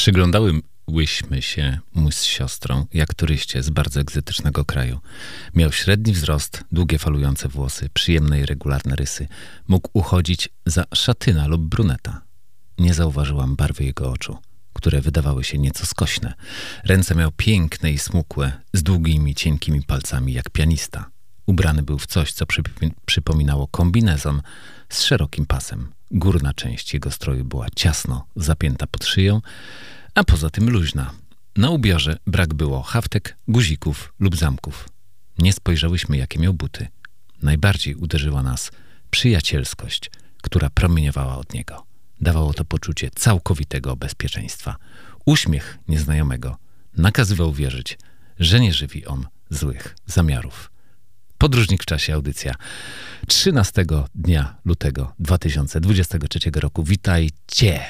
Przyglądałyśmy się mu z siostrą, jak turyście z bardzo egzotycznego kraju. Miał średni wzrost, długie falujące włosy, przyjemne i regularne rysy. Mógł uchodzić za szatyna lub bruneta. Nie zauważyłam barwy jego oczu, które wydawały się nieco skośne. Ręce miał piękne i smukłe, z długimi, cienkimi palcami, jak pianista. Ubrany był w coś, co przypominało kombinezon z szerokim pasem. Górna część jego stroju była ciasno zapięta pod szyją, a poza tym luźna. Na ubiorze brak było haftek, guzików lub zamków. Nie spojrzałyśmy, jakie miał buty. Najbardziej uderzyła nas przyjacielskość, która promieniowała od niego. Dawało to poczucie całkowitego bezpieczeństwa. Uśmiech nieznajomego nakazywał wierzyć, że nie żywi on złych zamiarów. Podróżnik w czasie audycja 13 dnia lutego 2023 roku. Witajcie!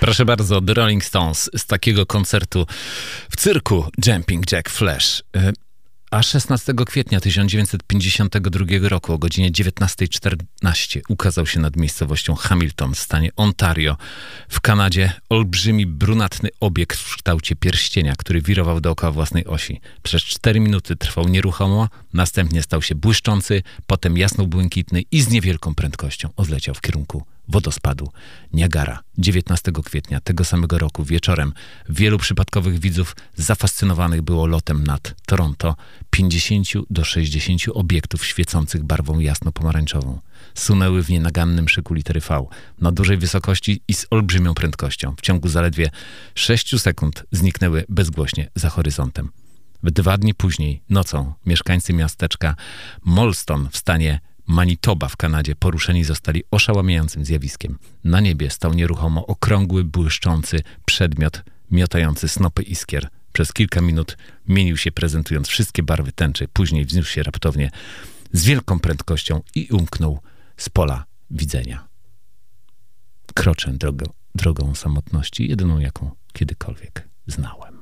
Proszę bardzo, The Rolling Stones z takiego koncertu w cyrku Jumping Jack Flash. A 16 kwietnia 1952 roku o godzinie 19.14 ukazał się nad miejscowością Hamilton w stanie Ontario w Kanadzie olbrzymi brunatny obiekt w kształcie pierścienia, który wirował dookoła własnej osi. Przez 4 minuty trwał nieruchomo, następnie stał się błyszczący, potem jasno-błękitny i z niewielką prędkością odleciał w kierunku wodospadu Niagara. 19 kwietnia tego samego roku wieczorem wielu przypadkowych widzów zafascynowanych było lotem nad Toronto 50 do 60 obiektów świecących barwą jasno-pomarańczową. Sunęły w nienagannym szyku litery V na dużej wysokości i z olbrzymią prędkością. W ciągu zaledwie 6 sekund zniknęły bezgłośnie za horyzontem. Dwa dni później, nocą, mieszkańcy miasteczka Molston w stanie Manitoba w Kanadzie poruszeni zostali oszałamiającym zjawiskiem. Na niebie stał nieruchomo okrągły, błyszczący przedmiot miotający snopy iskier. Przez kilka minut mienił się prezentując wszystkie barwy tęczy, później wzniósł się raptownie z wielką prędkością i umknął z pola widzenia. Kroczę drogą, drogą samotności, jedyną jaką kiedykolwiek znałem.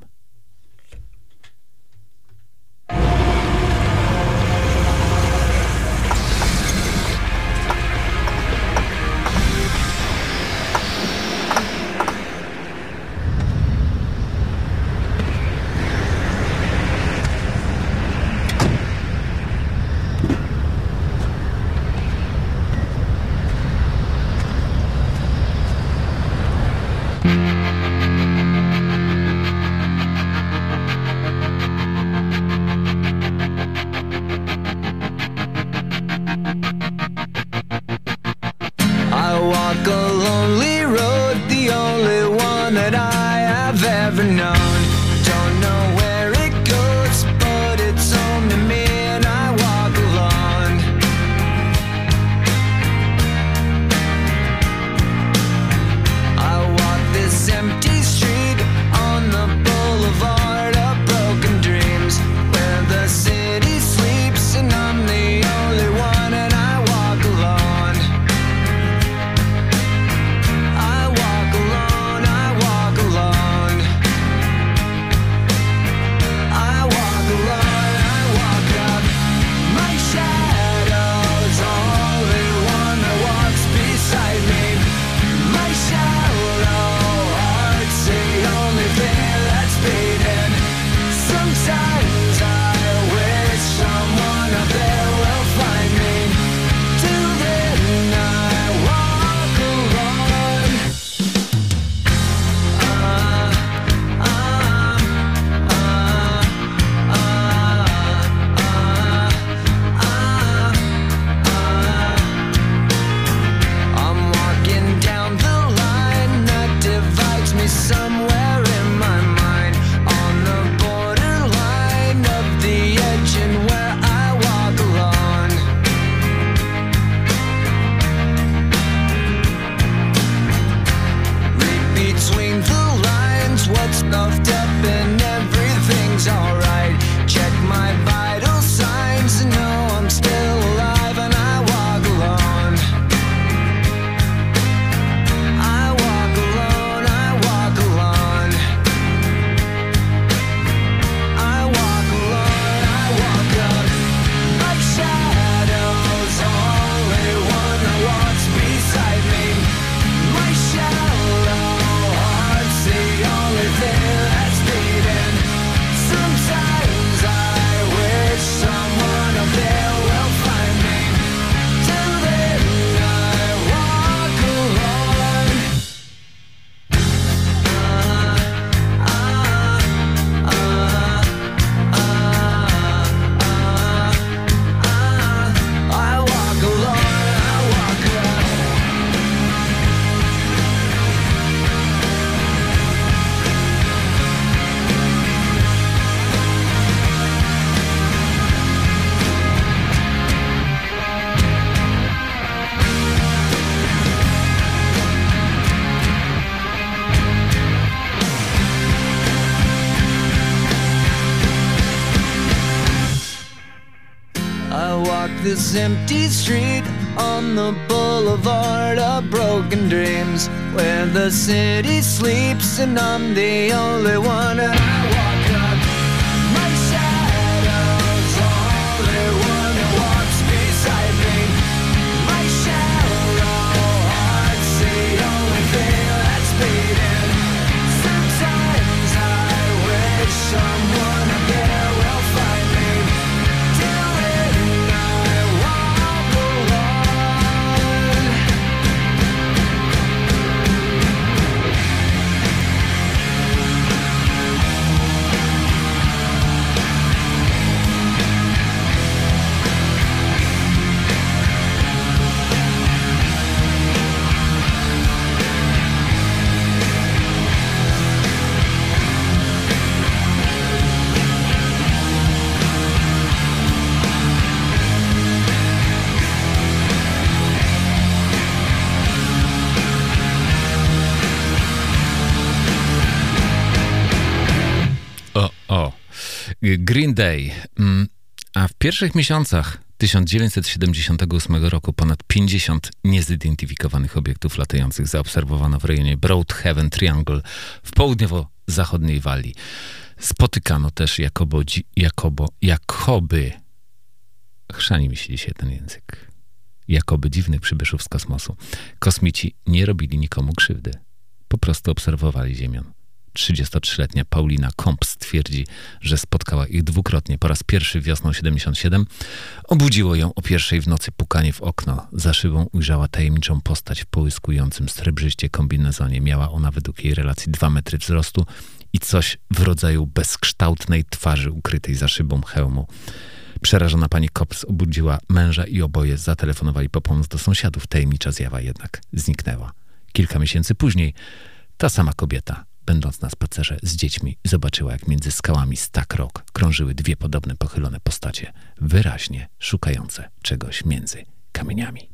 Day. Mm, A w pierwszych miesiącach 1978 roku ponad 50 niezidentyfikowanych obiektów latających zaobserwowano w rejonie Broadhaven Triangle w południowo-zachodniej Walii. Spotykano też jakobo, jakobo, jakoby, chrzani mi się dzisiaj ten język, jakoby dziwnych przybyszów z kosmosu. Kosmici nie robili nikomu krzywdy. Po prostu obserwowali Ziemię. 33-letnia Paulina Komps twierdzi, że spotkała ich dwukrotnie. Po raz pierwszy wiosną 77 obudziło ją o pierwszej w nocy pukanie w okno. Za szybą ujrzała tajemniczą postać w połyskującym srebrzyście kombinezonie. Miała ona według jej relacji 2 metry wzrostu i coś w rodzaju bezkształtnej twarzy ukrytej za szybą hełmu. Przerażona pani Kops obudziła męża i oboje zatelefonowali po pomoc do sąsiadów. Tajemnicza zjawa jednak zniknęła. Kilka miesięcy później ta sama kobieta, będąc na spacerze z dziećmi, zobaczyła, jak między skałami Stack Rock krążyły dwie podobne pochylone postacie, wyraźnie szukające czegoś między kamieniami.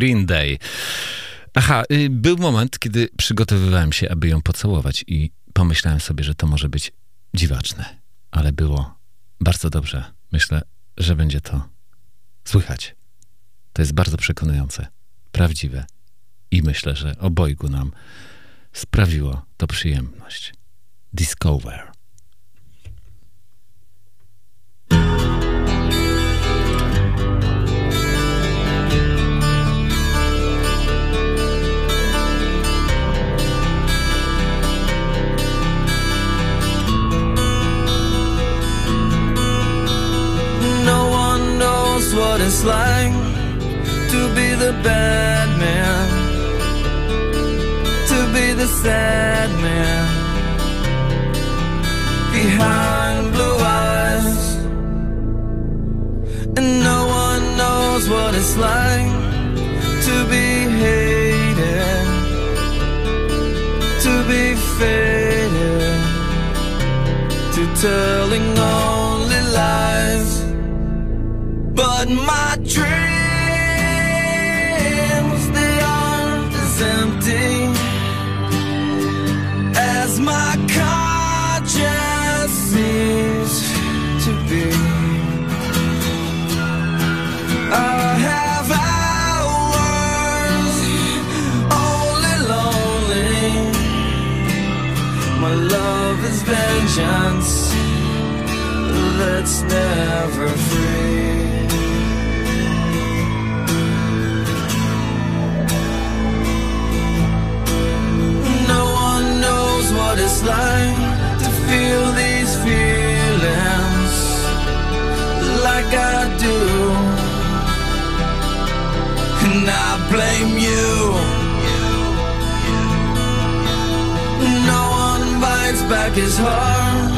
Green Day. Aha, y, był moment, kiedy przygotowywałem się, aby ją pocałować i pomyślałem sobie, że to może być dziwaczne, ale było bardzo dobrze. Myślę, że będzie to słychać. To jest bardzo przekonujące, prawdziwe i myślę, że obojgu nam sprawiło to przyjemność. Discover. It's like to be the bad man, to be the sad man. Behind blue eyes, and no one knows what it's like to be hated, to be faded, to telling only But my dreams, they aren't as empty as my conscience seems to be. I have hours only lonely. My love is vengeance that's never back his heart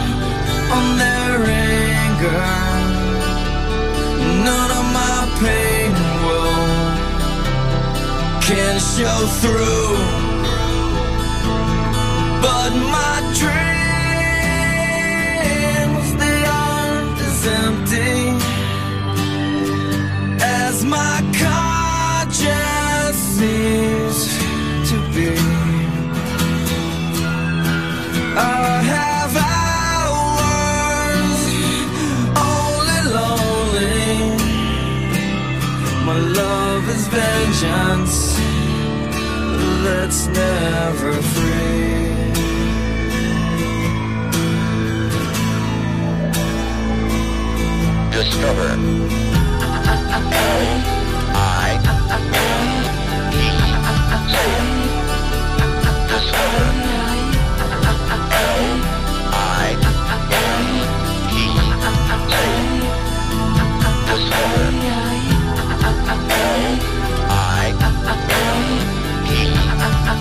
on their anger. None of my pain will can show through but my dreams that's never free. Discover. L I E. Say it.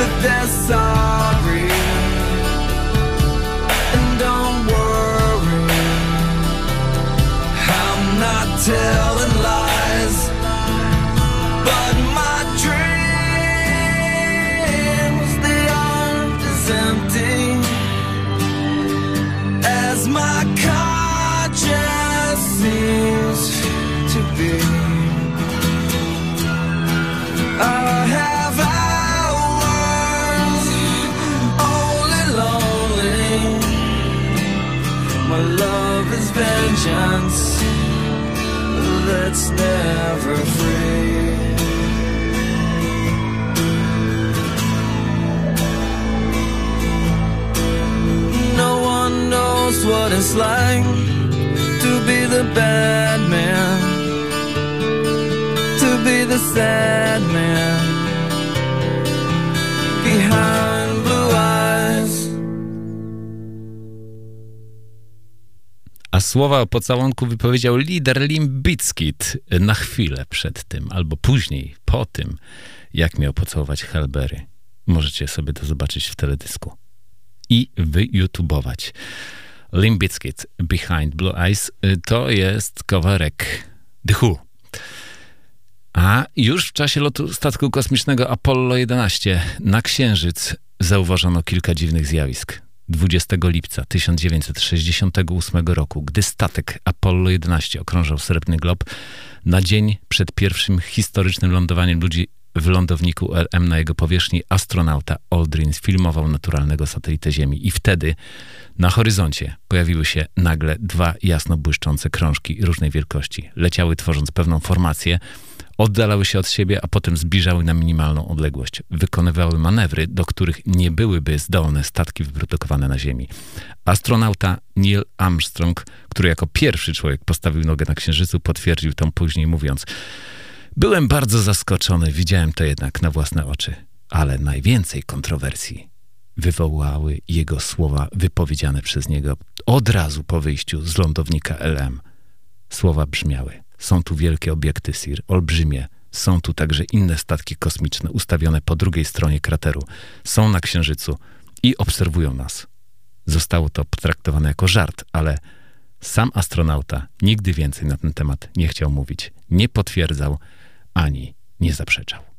that there's some słowa o pocałunku wypowiedział lider Limbickiet na chwilę przed tym, albo później, po tym, jak miał pocałować Helbery. Możecie sobie to zobaczyć w teledysku i wyjutubować. Limbickiet Behind Blue Eyes to jest kawałek The Who. A już w czasie lotu statku kosmicznego Apollo 11 na Księżyc zauważono kilka dziwnych zjawisk. 20 lipca 1968 roku, gdy statek Apollo 11 okrążał Srebrny Glob, na dzień przed pierwszym historycznym lądowaniem ludzi w lądowniku LM na jego powierzchni astronauta Aldrin filmował naturalnego satelitę Ziemi i wtedy na horyzoncie pojawiły się nagle dwa jasno błyszczące krążki różnej wielkości. Leciały tworząc pewną formację, oddalały się od siebie, a potem zbliżały na minimalną odległość. Wykonywały manewry, do których nie byłyby zdolne statki wyprodukowane na Ziemi. Astronauta Neil Armstrong, który jako pierwszy człowiek postawił nogę na Księżycu, potwierdził to później mówiąc Byłem bardzo zaskoczony, widziałem to jednak na własne oczy, ale najwięcej kontrowersji wywołały jego słowa wypowiedziane przez niego od razu po wyjściu z lądownika LM. Słowa brzmiały – są tu wielkie obiekty SIR, olbrzymie. Są tu także inne statki kosmiczne ustawione po drugiej stronie krateru. Są na Księżycu i obserwują nas. Zostało to potraktowane jako żart, ale sam astronauta nigdy więcej na ten temat nie chciał mówić, nie potwierdzał ani nie zaprzeczał.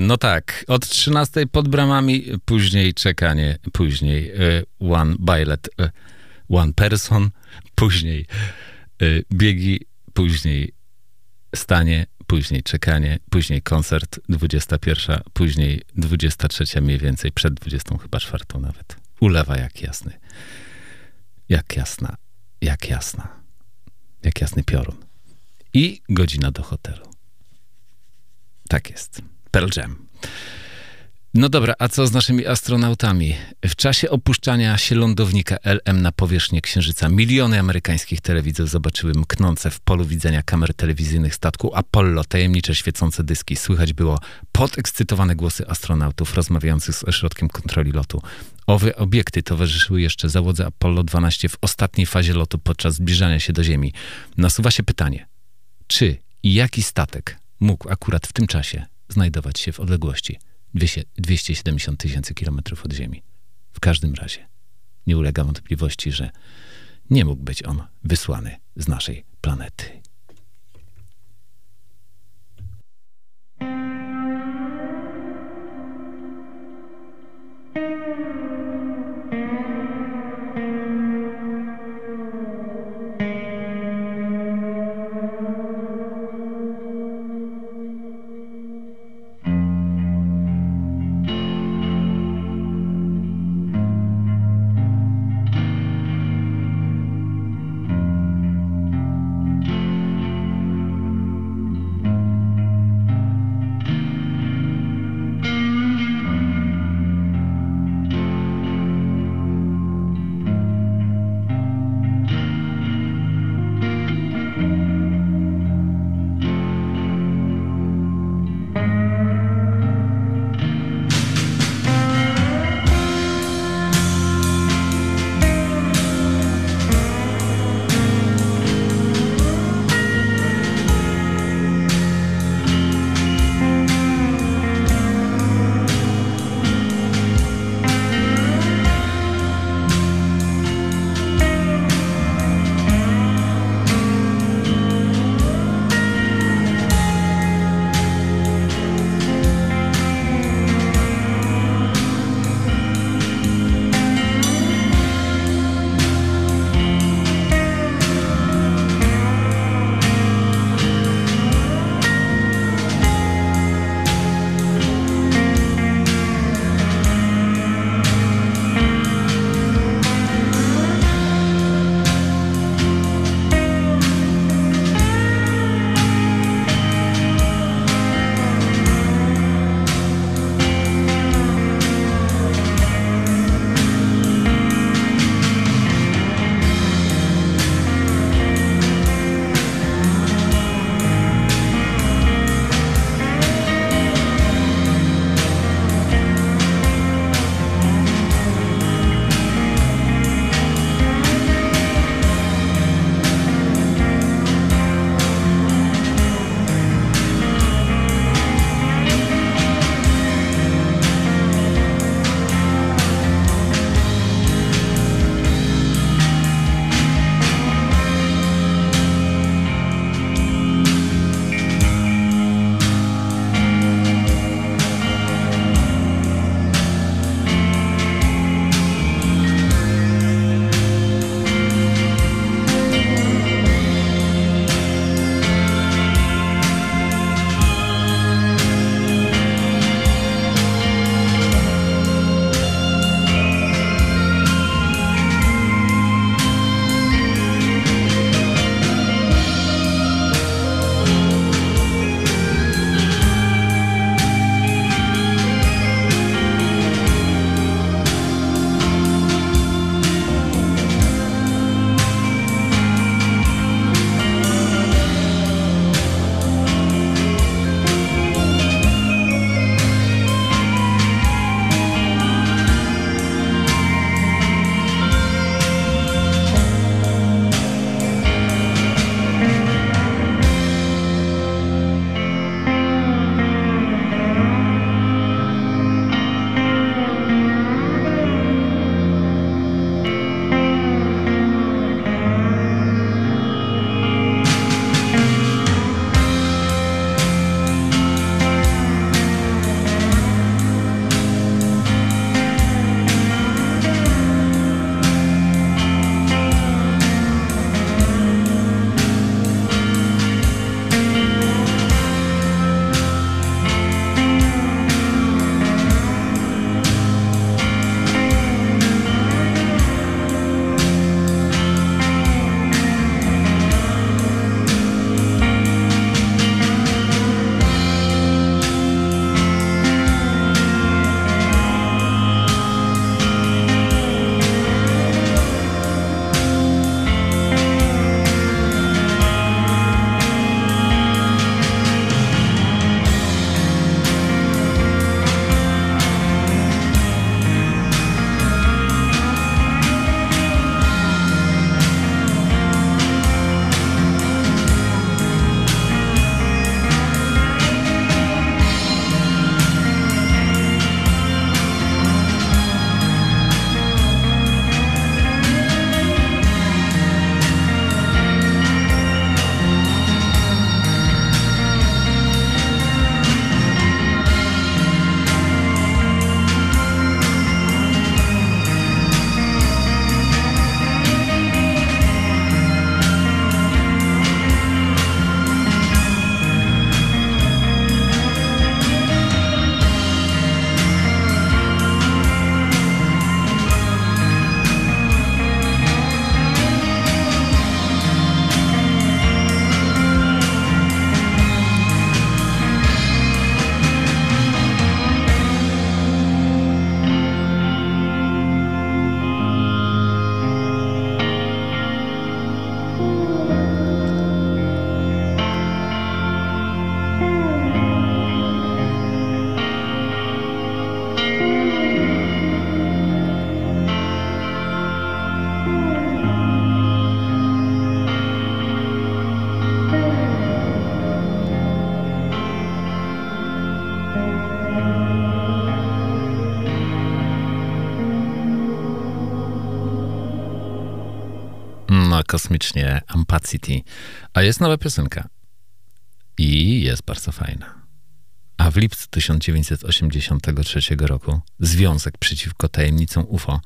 No tak. Od 13 pod bramami, później czekanie, później y, one billet, y, one person, później y, biegi, później stanie, później czekanie, później koncert 21, później 23 mniej więcej, przed 20 chyba czwartą nawet. Ulewa jak jasny. Jak jasna, jak jasna. Jak jasny piorun. I godzina do hotelu. Tak jest. Pearl Jam. No dobra, a co z naszymi astronautami? W czasie opuszczania się lądownika LM na powierzchnię Księżyca miliony amerykańskich telewizów zobaczyły mknące w polu widzenia kamer telewizyjnych statku Apollo tajemnicze świecące dyski. Słychać było podekscytowane głosy astronautów rozmawiających z ośrodkiem kontroli lotu. Owe obiekty towarzyszyły jeszcze załodze Apollo 12 w ostatniej fazie lotu podczas zbliżania się do Ziemi. Nasuwa się pytanie, czy i jaki statek mógł akurat w tym czasie znajdować się w odległości 270 tysięcy kilometrów od Ziemi. W każdym razie nie ulega wątpliwości, że nie mógł być on wysłany z naszej planety. Kosmicznie Ampacity. A jest nowa piosenka. I jest bardzo fajna. A w lipcu 1983 roku Związek przeciwko tajemnicom UFO,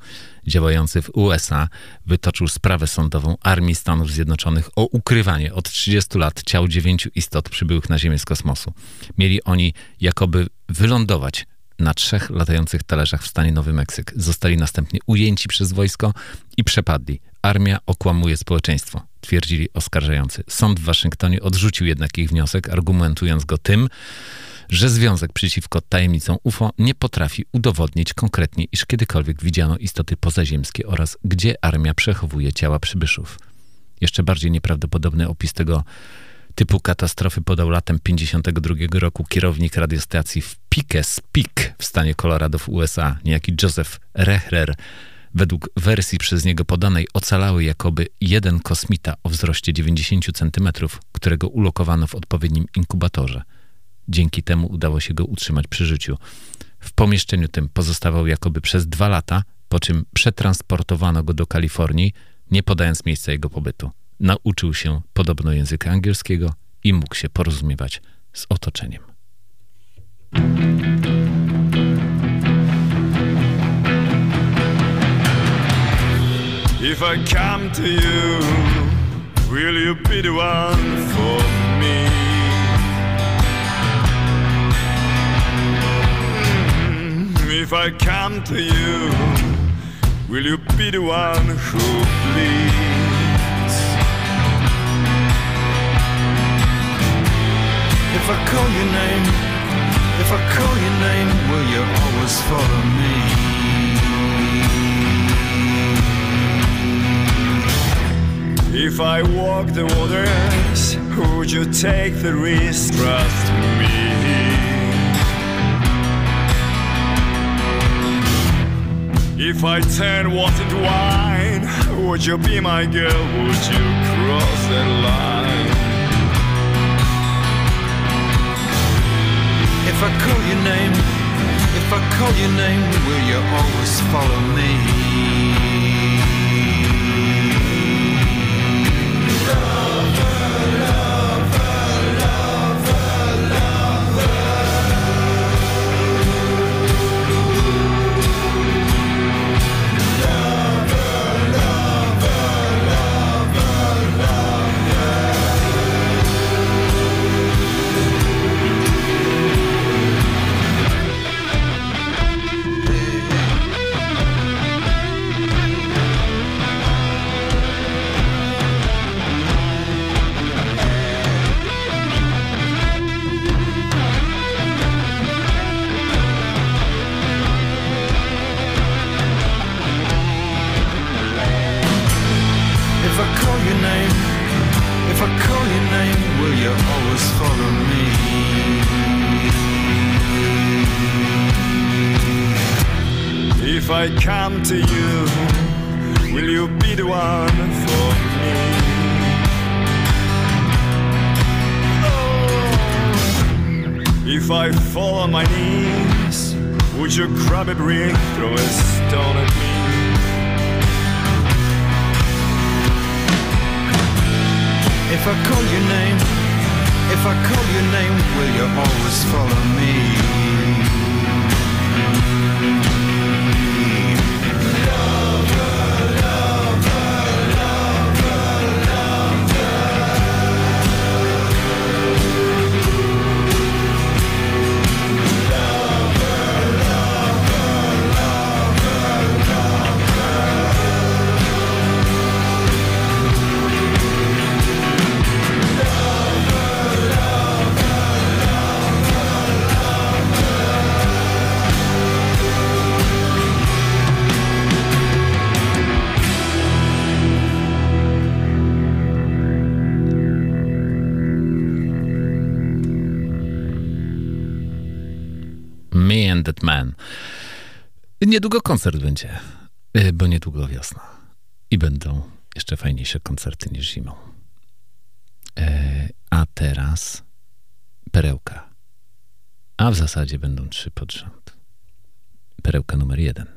działający w USA, wytoczył sprawę sądową Armii Stanów Zjednoczonych o ukrywanie od 30 lat ciał dziewięciu istot przybyłych na Ziemię z kosmosu. Mieli oni jakoby wylądować na trzech latających talerzach w stanie Nowy Meksyk. Zostali następnie ujęci przez wojsko i przepadli. Armia okłamuje społeczeństwo, twierdzili oskarżający. Sąd w Waszyngtonie odrzucił jednak ich wniosek, argumentując go tym, że Związek przeciwko tajemnicom UFO nie potrafi udowodnić konkretnie, iż kiedykolwiek widziano istoty pozaziemskie oraz gdzie armia przechowuje ciała przybyszów. Jeszcze bardziej nieprawdopodobny opis tego typu katastrofy podał latem 52 roku kierownik radiostacji w Pikes Peak w stanie Colorado w USA, niejaki Joseph Rehrer. Według wersji przez niego podanej ocalały jakoby jeden kosmita o wzroście 90 cm, którego ulokowano w odpowiednim inkubatorze. Dzięki temu udało się go utrzymać przy życiu. W pomieszczeniu tym pozostawał jakoby przez dwa lata, po czym przetransportowano go do Kalifornii, nie podając miejsca jego pobytu. Nauczył się podobno języka angielskiego i mógł się porozumiewać z otoczeniem. If I come to you, will you be the one for me? Mm, If I come to you, will you be the one who bleeds? If I call your name, if I call your name, will you always follow me? If I walk the waters, would you take the risk? Trust me. If I turn water to wine, would you be my girl? Would you cross that line? If I call your name, if I call your name, will you always follow me? To you, Niedługo koncert będzie, y, bo niedługo wiosna. I będą jeszcze fajniejsze koncerty niż zimą. E, A teraz perełka. A w zasadzie będą trzy pod rząd. Perełka numer jeden.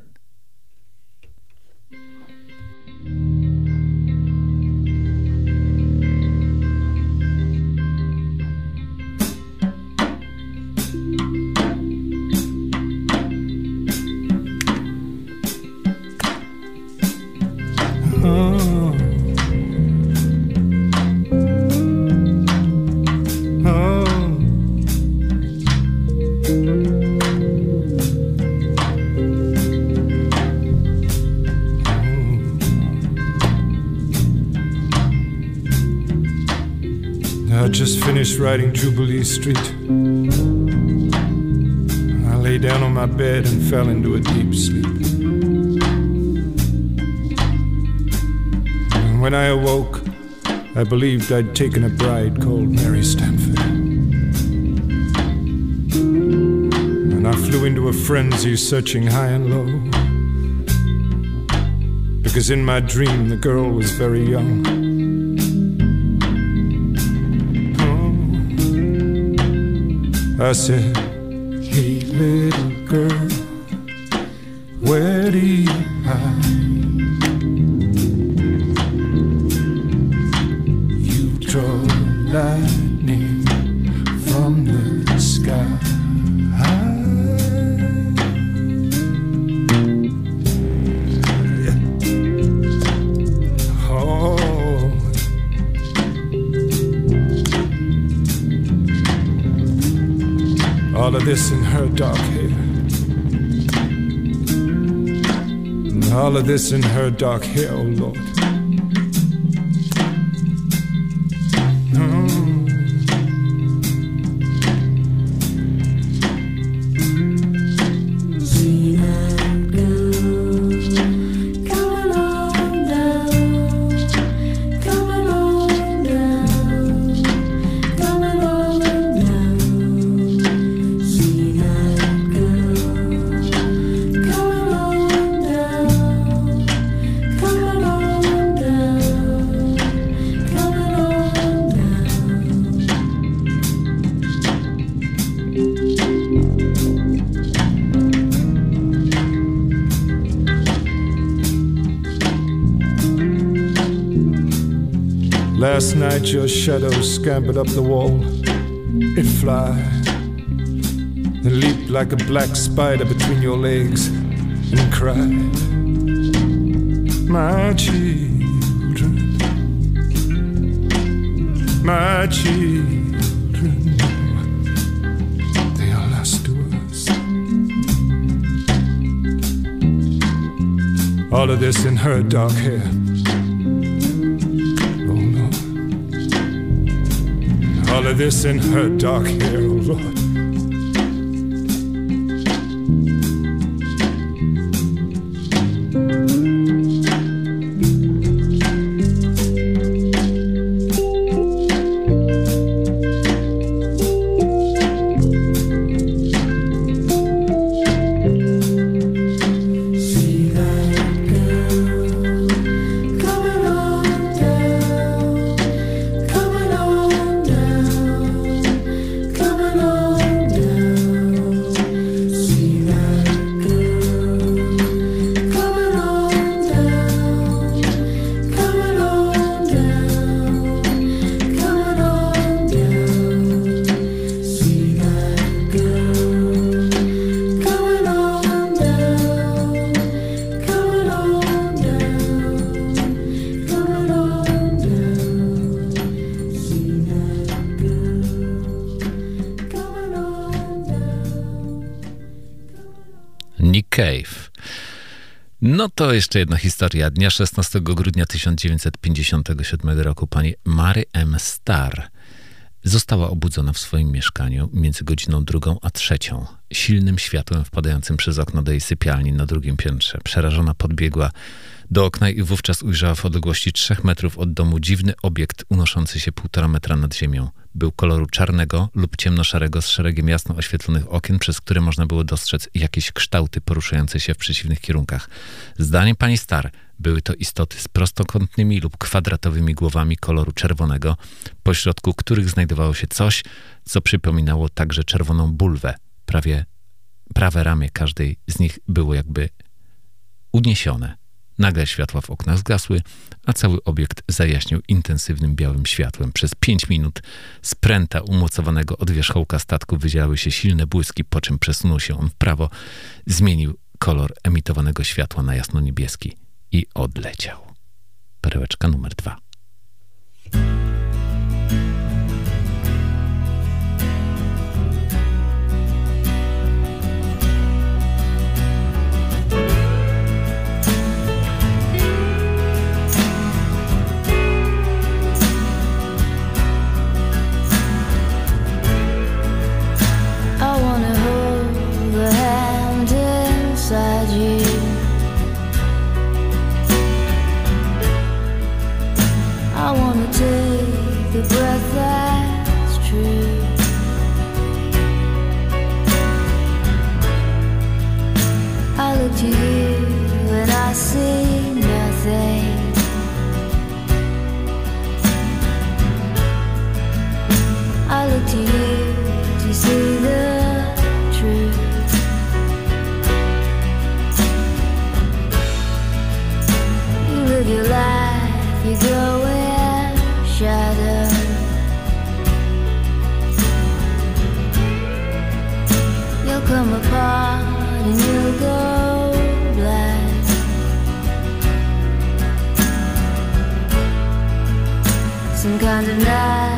Just finished writing Jubilee Street. I lay down on my bed and fell into a deep sleep. And when I awoke, I believed I'd taken a bride called Mary Stanford. And I flew into a frenzy, searching high and low. Because in my dream, the girl was very young. I said, Hey, little girl, where do you hide? All of this in her dark hair, oh Lord. Your shadow scampered up the wall. It fly and leaped like a black spider between your legs and cried, My children, my children, they are lost to us. All of this in her dark hair. This in her dark hair, Lord. No to jeszcze jedna historia. Dnia 16 grudnia 1957 roku pani Mary M. Starr została obudzona w swoim mieszkaniu między godziną drugą a trzecią. Silnym światłem wpadającym przez okno do jej sypialni na drugim piętrze. Przerażona podbiegła do okna i wówczas ujrzała w odległości trzech metrów od domu dziwny obiekt unoszący się półtora metra nad ziemią. Był koloru czarnego lub ciemnoszarego z szeregiem jasno oświetlonych okien, przez które można było dostrzec jakieś kształty poruszające się w przeciwnych kierunkach. Zdaniem pani Star były to istoty z prostokątnymi lub kwadratowymi głowami koloru czerwonego, pośrodku których znajdowało się coś, co przypominało także czerwoną bulwę. Prawie prawe ramię każdej z nich było jakby uniesione. Nagle światła w oknach zgasły, a cały obiekt zajaśnił intensywnym białym światłem. Przez pięć minut z pręta umocowanego od wierzchołka statku wydzielały się silne błyski, po czym przesunął się on w prawo, zmienił kolor emitowanego światła na jasno-niebieski i odleciał. Perełeczka numer dwa. kinda night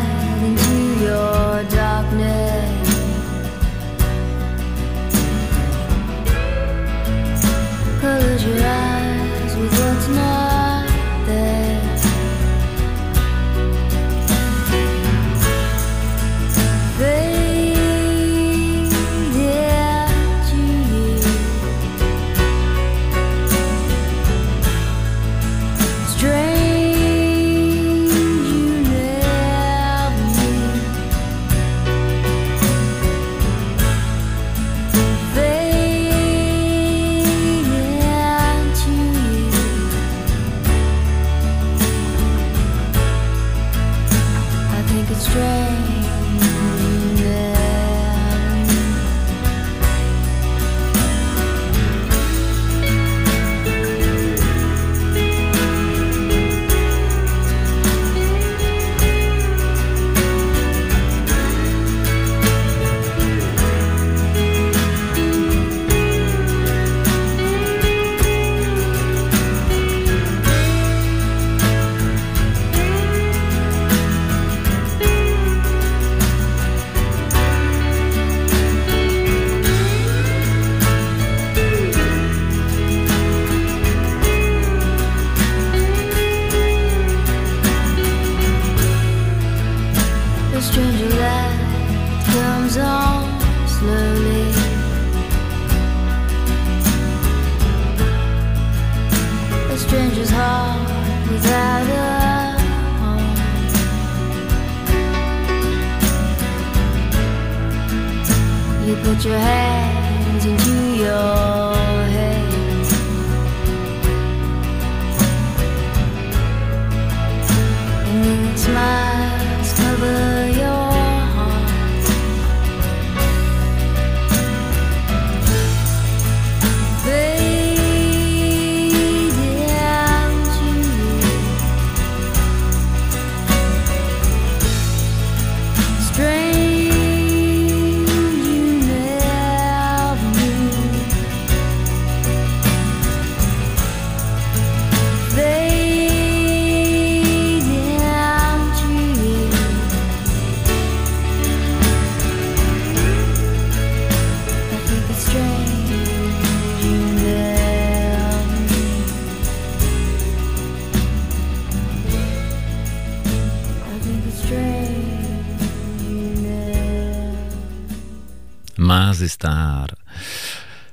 Star.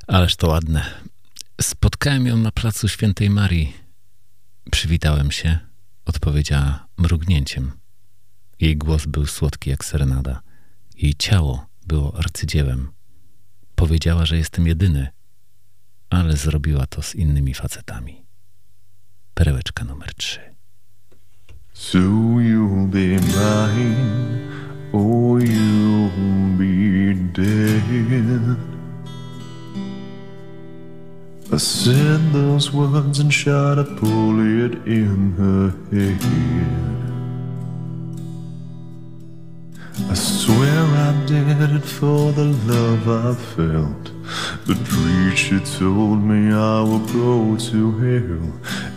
Ależ to ładne. Spotkałem ją na placu Świętej Marii. Przywitałem się. Odpowiedziała mrugnięciem. Jej głos był słodki jak serenada. Jej ciało było arcydziełem. Powiedziała, że jestem jedyny, ale zrobiła to z innymi facetami. Perełeczka numer trzy. So you'll be mine, or you'll be dead. I said those words and shot a bullet in her head. I swear I did it for the love I felt. The preacher told me I would go to hell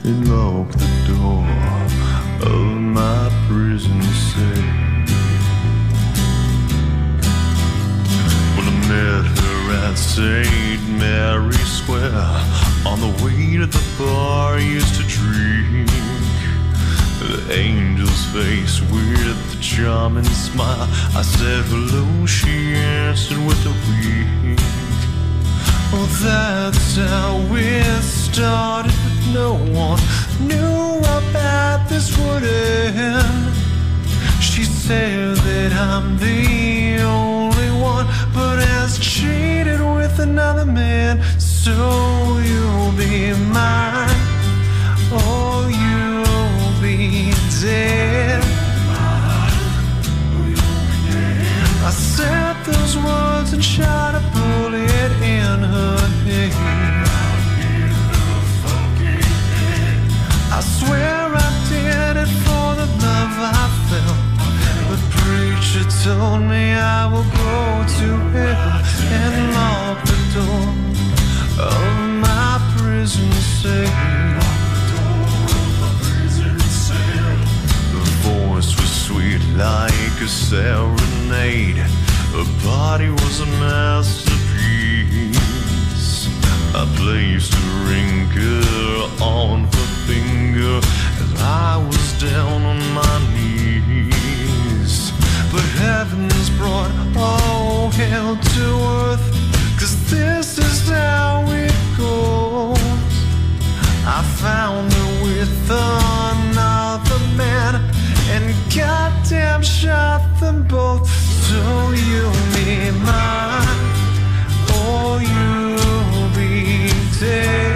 and lock the door of my prison cell. Met her at St. Mary's Square on the way to the bar used to drink. The angel's face with the charming smile. I said hello, she answered with a wink. Oh, that's how it started, but no one knew bad this would end. She said that I'm the another man. So you'll be mine, or you'll be dead. I said those words and shot a bullet in her head. I swear I did it for the love I felt. But preacher told me I will go to hell the door of my prison cell. The voice was sweet like a serenade. Her body was a masterpiece. I placed a wrinkle on her finger as I was down on my knees. But heavens brought all hell to earth, this is how it goes. I found her with another man and goddamn shot them both. So you'll be mine or you'll be dead.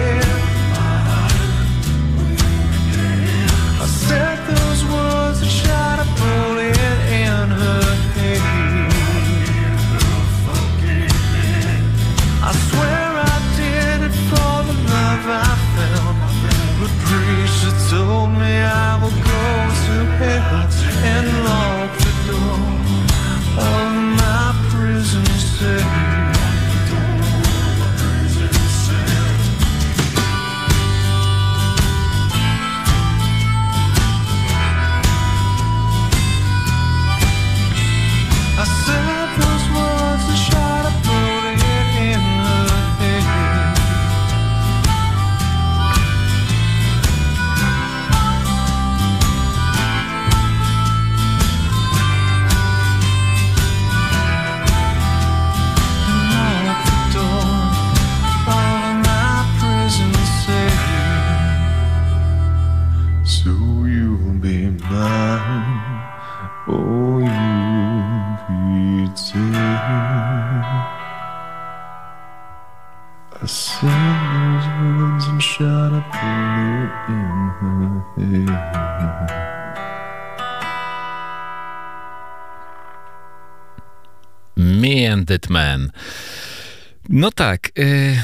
No tak, yy,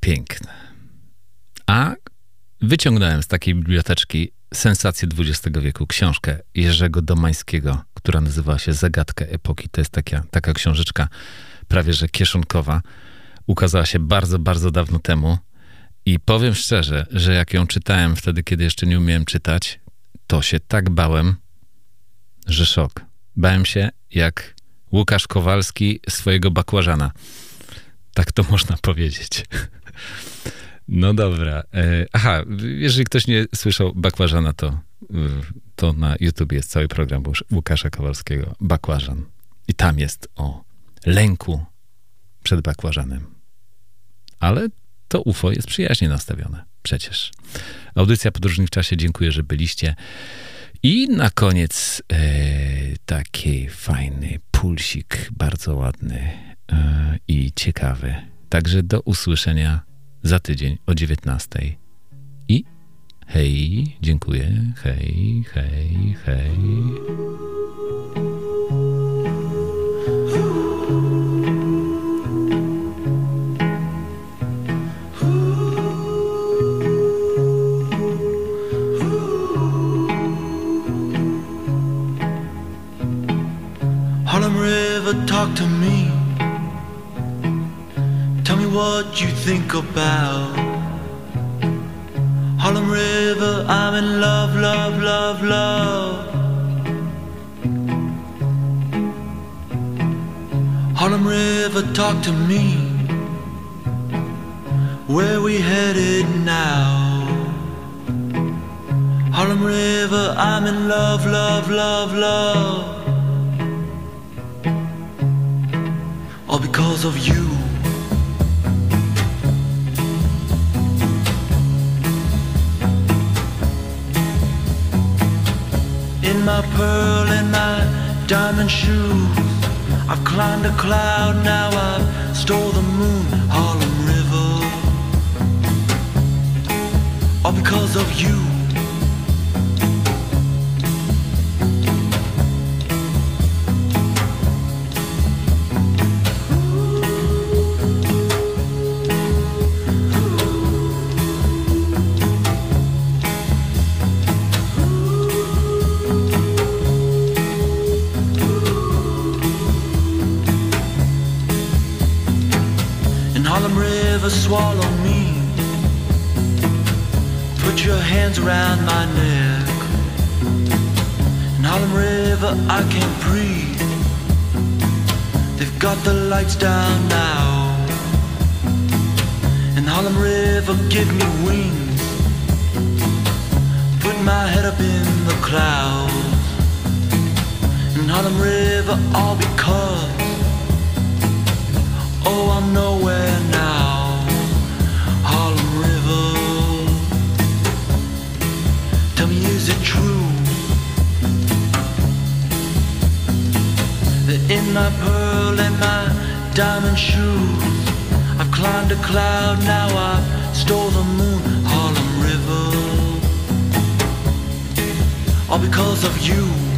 piękne. A wyciągnąłem z takiej biblioteczki sensację XX wieku, książkę Jerzego Domańskiego, która nazywa się Zagadka Epoki. To jest taka, taka książeczka prawie że kieszonkowa. Ukazała się bardzo, bardzo dawno temu i powiem szczerze, że jak ją czytałem wtedy, kiedy jeszcze nie umiałem czytać, to się tak bałem, że szok. Bałem się jak Łukasz Kowalski swojego bakłażana. Tak to można powiedzieć. No dobra. E, Aha, jeżeli ktoś nie słyszał bakłażana, to, y, to na YouTube jest cały program Łukasza Kowalskiego. Bakłażan. I tam jest o lęku przed bakłażanem. Ale to UFO jest przyjaźnie nastawione. Przecież. Audycja Podróżni w czasie. Dziękuję, że byliście. I na koniec e, taki fajny pulsik, bardzo ładny e, i ciekawy. Także do usłyszenia za tydzień o 19. I hej, dziękuję. Hej, hej, hej. Harlem River, talk to me. What you think about Harlem River. I'm in love, love, love, love. Harlem River, talk to me. Where we headed now? Harlem River, I'm in love, love, love, love. All because of you. My pearl and my diamond shoes, I've climbed a cloud, now I've stole the moon, Harlem River. All because of you. River, swallow me. Put your hands around my neck. And Harlem River, I can't breathe. They've got the lights down now. And Harlem River, give me wings. Put my head up in the clouds. And Harlem River, all because. Oh, I'm nowhere now. Is it true? That in my pearl and my diamond shoes, I've climbed a cloud, now I've stole the moon, Harlem River. All because of you.